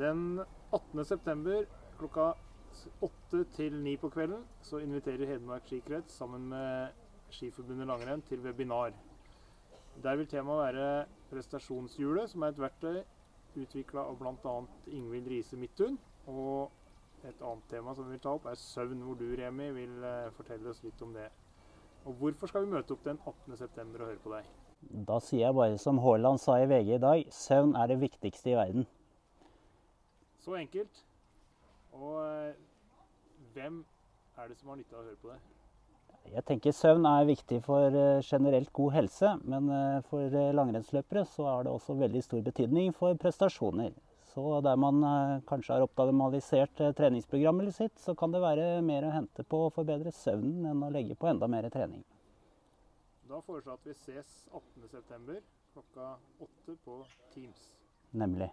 Den 18. september klokka 8 til 9 på kvelden så inviterer Hedmark skikrets sammen med Skiforbundet langrenn til webinar. Der vil temaet være prestasjonshjulet, som er et verktøy utvikla av bl.a. Ingvild Riise Midthun. Og et annet tema som vi vil ta opp, er søvn, hvor du, Remi, vil eh, fortelle oss litt om det. Og hvorfor skal vi møte opp den 18. september og høre på deg? Da sier jeg bare som Haaland sa i VG i dag, søvn er det viktigste i verden. Så enkelt. Og eh, hvem er det som har nytte av å høre på det? Jeg tenker søvn er viktig for eh, generelt god helse, men eh, for langrennsløpere så har det også veldig stor betydning for prestasjoner. Så der man kanskje har optimalisert treningsprogrammet sitt, så kan det være mer å hente på å forbedre søvnen enn å legge på enda mer trening. Da foreslår jeg at vi ses 18.9. klokka åtte på Teams. Nemlig.